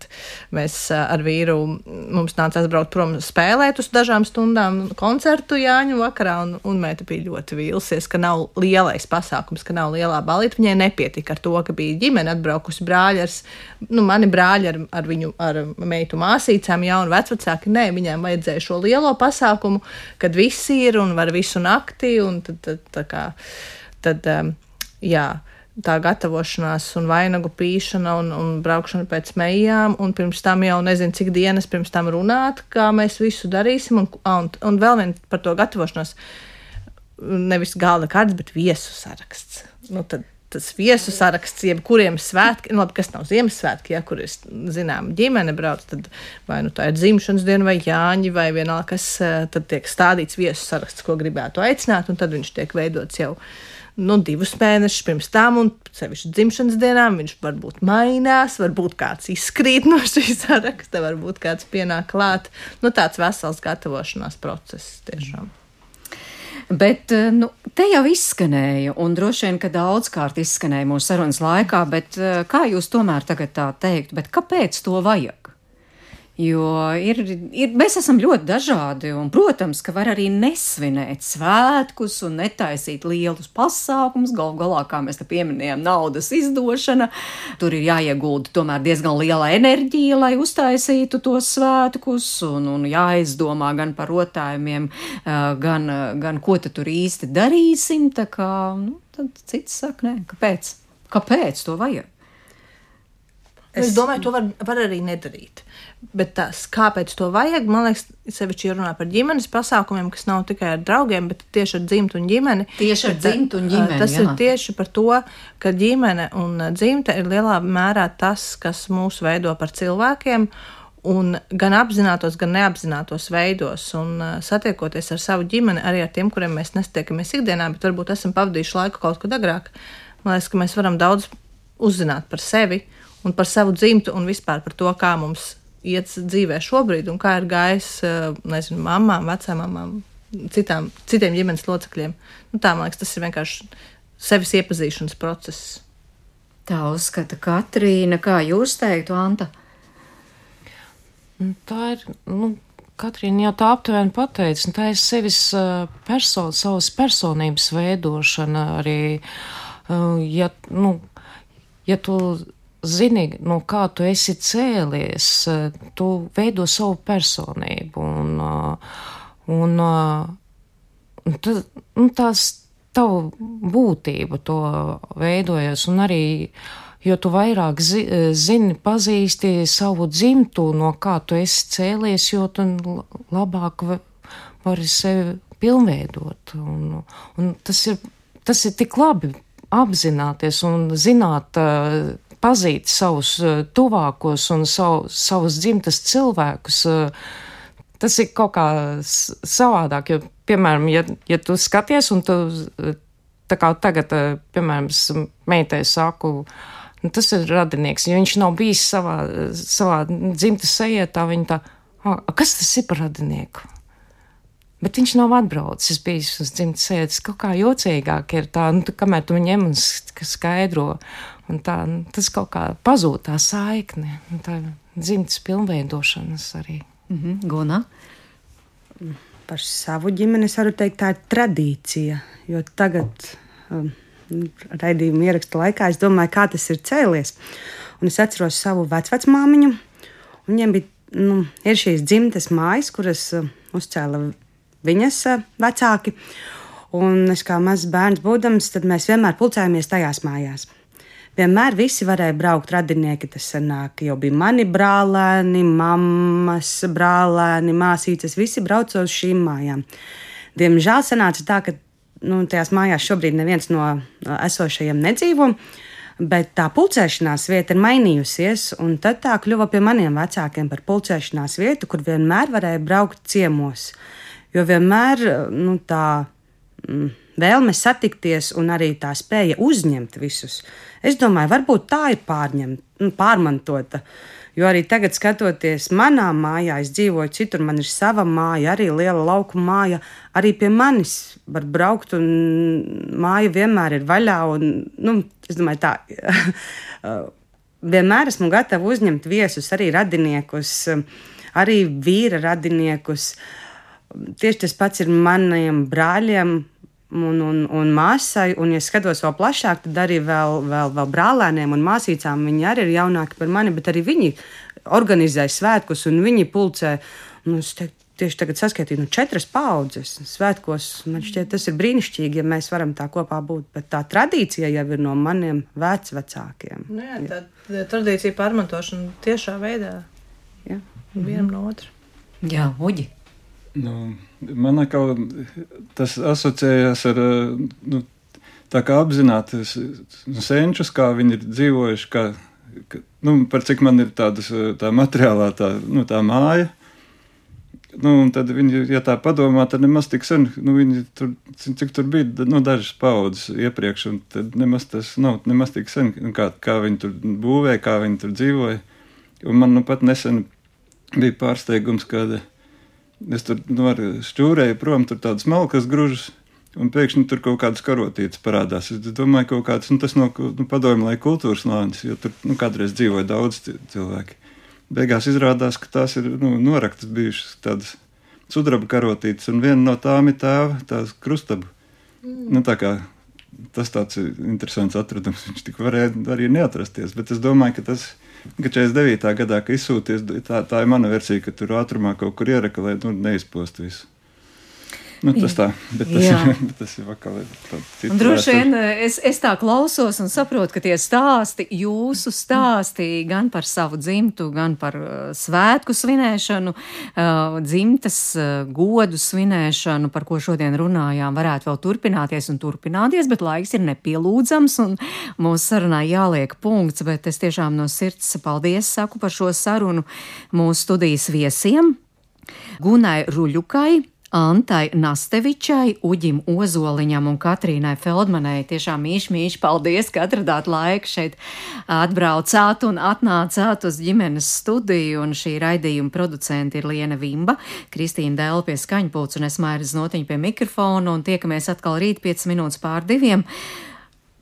mēs ar vīru mums nācās braukt prom spēlēt uz dažām stundām koncertu Jāņu vakarā, un, un meita bija ļoti vīlusies, ka nav lielais pasākums, ka nav lielā balīta. Viņai nepietika ar to, ka bija ģimene atbraukusi brāļi ar, nu, mani brāļi ar, ar viņu, ar meitu māsīcām, jā, un vecvecāki, nē, viņām vajadzēja šo lielo pasākumu, kad visi ir un var visu nakti, un tad, tad tā kā, tad, jā tā gatavošanās, un vainagu pīšana un, un braukšana pēc mejām, un pirms tam jau nezinu, cik dienas pirms tam runāt, kā mēs visu darīsim, un, un, un vēl vien par to gatavošanos. Nevis galda kārtas, bet viesu saraksts. Nu, tad, tas viesu saraksts, jebkuriem svētkiem, nu, labi, kas nav Ziemassvētki, ja kur ir, zinām, ģimene brauc, tad vai nu tā ir dzimšanas diena, vai Jāņi, vai vienalga, kas tad tiek stādīts viesu saraksts, ko gribētu aicināt, un tad viņš tiek veidots jau nu, divus mēnešus pirms tam, un sevišķi dzimšanas dienām viņš varbūt mainās, varbūt kāds izkrīt no šīs saraksta, varbūt kāds pienāk klāt. Nu, tāds vesels gatavošanās process tiešām. Bet nu, te jau izskanēja, un droši vien, ka daudzkārt izskanēja mūsu sarunas laikā, bet kā jūs tomēr tagad tā teikt, kāpēc to vajag? Jo ir, ir, mēs esam ļoti dažādi, un, protams, ka var arī nesvinēt svētkus un netaisīt lielus pasākumus. Galu galā, kā mēs te pieminējām, naudas izdošana. Tur ir jāiegulda tomēr diezgan liela enerģija, lai uztaisītu tos svētkus, un, un jāizdomā gan par rotājumiem, gan, gan ko tur īsti darīsim. Tā kā nu, cits saka, nē, kāpēc? Kāpēc to vajag? Es, es domāju, to var, var arī nedarīt. Bet tas, kāpēc to vajag, man liekas, sevišķi runā par ģimenes pasākumiem, kas nav tikai ar draugiem, bet tieši ar dzimtu un ģimeni. Tieši ar dzimtu un ģimeni. Tas jā. ir tieši par to, ka ģimene un dzimta ir lielā mērā tas, kas mūs veido par cilvēkiem. Un gan apzinātos, gan neapzinātos veidos, un uh, satiekoties ar savu ģimeni, arī ar tiem, kuriem mēs nestiekamies ikdienā, bet varbūt esam pavadījuši laiku kaut kad agrāk. Man liekas, ka mēs varam daudz uzzināt par sevi un par savu dzimtu un vispār par to, kā mums iet dzīvē šobrīd un kā ir gājis, nezinu, mamām, vecām mamām, citām, citiem ģimenes locekļiem. Nu, tā, man liekas, tas ir vienkārši sevis iepazīšanas process. Tā uzskata Katrīna, kā jūs teiktu, Anta? Nu, Tā ir. Nu, Katrīna jau tā aptuveni pateica, un tā ir sevis uh, person, savas personības veidošana arī. Uh, ja, nu, ja tu zini, no kā tu esi cēlies, uh, tu veido savu personību. Un, uh, un, uh, un tad, nu, tās tavu būtību to veidojas, un arī jo tu vairāk zi, zini, pazīsti savu dzimtu, no kā tu esi cēlies, jo tu labāk vari sevi pilnveidot. Un, un tas, ir, tas ir tik labi apzināties un zināt, pazīt savus tuvākos un savu, savus dzimtas cilvēkus. Tas ir kaut kā savādāk, jo, piemēram, ja, ja tu skaties un tu tā kā tagad, piemēram, meitai saku, Nu, tas ir radinieks. Ja viņš nav bijis savā, savā dzimtas sejietā, viņa tā, kas tas ir par radinieku? Bet viņš nav atbraucis, bijis uz dzimtas sēdes. Kaut kā jocīgāk ir tā, nu, tā kamēr tu ņem un skaidro. Un tā, nu, tas kaut kā pazūd tā saikne, tā dzimtas pilnveidošanas arī. Mm -hmm. Guna? Par savu ģimeni es varu teikt, tā ir tradīcija. Jo tagad um, raidījuma ieraksta laikā, es domāju, kā tas ir cēlies. Un es atceros savu vecmāmiņu. Viņiem bija nu, šīs dzimtes mājas, kuras uh, uzcēla viņas uh, vecāki. Un es kā mazs bērns būdams, tad mēs vienmēr pulcējāmies tajās mājās. Vienmēr visi varēja braukt, radinieki tas sanāk. Jau bija mani brālēni, mammas brālēni, māsītes, visi brauca uz šīm mājām. Diemžēl sanāca tā, ka nu, tajās mājās šobrīd neviens no esošajiem nedzīvo. Bet tā pulcēšanās vieta ir mainījusies, un tad tā kļuva pie maniem vecākiem par pulcēšanās vietu, kur vienmēr varēja braukt ciemos. Jo vienmēr nu, tā mm, vēlme satikties un arī tā spēja uzņemt visus, es domāju, varbūt tā ir pārņemt, nu, pārmantota. Uh, Jo arī tagad, skatoties manā mājā, es dzīvoju citur, man ir sava māja, arī liela lauka māja. Arī pie manis var braukt, un māja vienmēr ir vaļā. Un, nu, es domāju, tā. vienmēr esmu gatava uzņemt viesus, arī radiniekus, arī vīra radiniekus. Tieši tas pats ir maniem brāļiem, un, un, un māsai. Un, ja skatos vēl plašāk, tad arī vēl, vēl, vēl brālēniem un māsīcām viņi arī ir jaunāki par mani, bet arī viņi organizē svētkus un viņi pulcē. Nu, teiktu, tieši tagad saskaitīju nu, četras paudzes svētkos. Man šķiet, tas ir brīnišķīgi, ja mēs varam tā kopā būt. Bet tā tradīcija jau ir no maniem vecākiem. Nu jā, tā, tā tradīcija pārmantošana tiešā veidā. Jā. Vienam no otra. Jā, uģi. Nu, man atkal tas asociējās ar nu, tā kā apzināties nu, senčus, kā viņi ir dzīvojuši, kā, ka, nu, par cik man ir tādas, tā materiālā tā, nu, tā māja. Nu, tad viņi, ja tā padomā, tad nemaz tik sen, nu, viņi tur, cik tur bija, nu, dažas paudzes iepriekš, un tad nemaz tas nav, nemaz tik sen, kā, kā viņi tur būvēja, kā viņi tur dzīvoja. Un man nu pat nesen bija pārsteigums, kad Es tur nu, šķūrēju prom, tur tādas malkas grūžas. Un pēkšņi tur kaut kādas karotītes parādās. Es domāju, ka kāds, nu, tas no nu, padomju laika kultūras nācis, jo tur nu, kādreiz dzīvoja daudz cilvēki. Beigās izrādās, ka tās ir nu, noraktas bijušas tādas sudraba karotītes, un viena no tām ir tēva, krustaba. Mm. Nu, tā kā tas tāds interesants atradums, viņš tik varēja arī neatrasties, bet es domāju, ka tas ka 49. gadā, kad izsūties, tā, tā ir mana versija, ka tur ātrumā kaut kur ierakā, nu, neizpost visu. Nu, tas tā, bet tas, bet tas ir vakar. Droši vien eh, es, es tā klausos un saprotu, ka tie stāsti, jūsu stāsti gan par savu dzimtu, gan par uh, svētku svinēšanu, uh, dzimtas godu svinēšanu, par ko šodien runājām, varētu vēl turpināties un turpināties, bet laiks ir nepielūdzams un mūsu sarunā jāliek punkts, bet es tiešām no sirds paldies saku par šo sarunu mūsu studijas viesiem. Gunai Ruļukai, Antai Nastevičai, Uģim Ozoliņam un Katrīnai Feldmanai. Tiešām mīļš, mīļš, paldies, ka atradāt laiku šeit atbraucāt un atnācāt uz ģimenes studiju. Un šī raidījuma producenti ir Liena Vimba, Kristīna Dēla pie skaņpūts un es Mairis Notiņa pie mikrofona un tiekamies atkal rīt 5 minūtes pār diviem.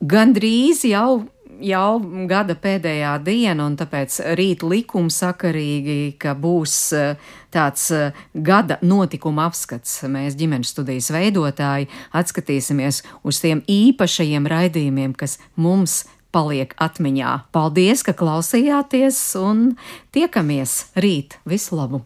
Gandrīz jau jau gada pēdējā diena, un tāpēc rīt likumsakarīgi, ka būs eh, tāds eh, gada notikuma apskats. Mēs ģimenes studijas veidotāji atskatīsimies uz tiem īpašajiem raidījumiem, kas mums paliek atmiņā. Paldies, ka klausījāties, un tiekamies rīt! Visu labu!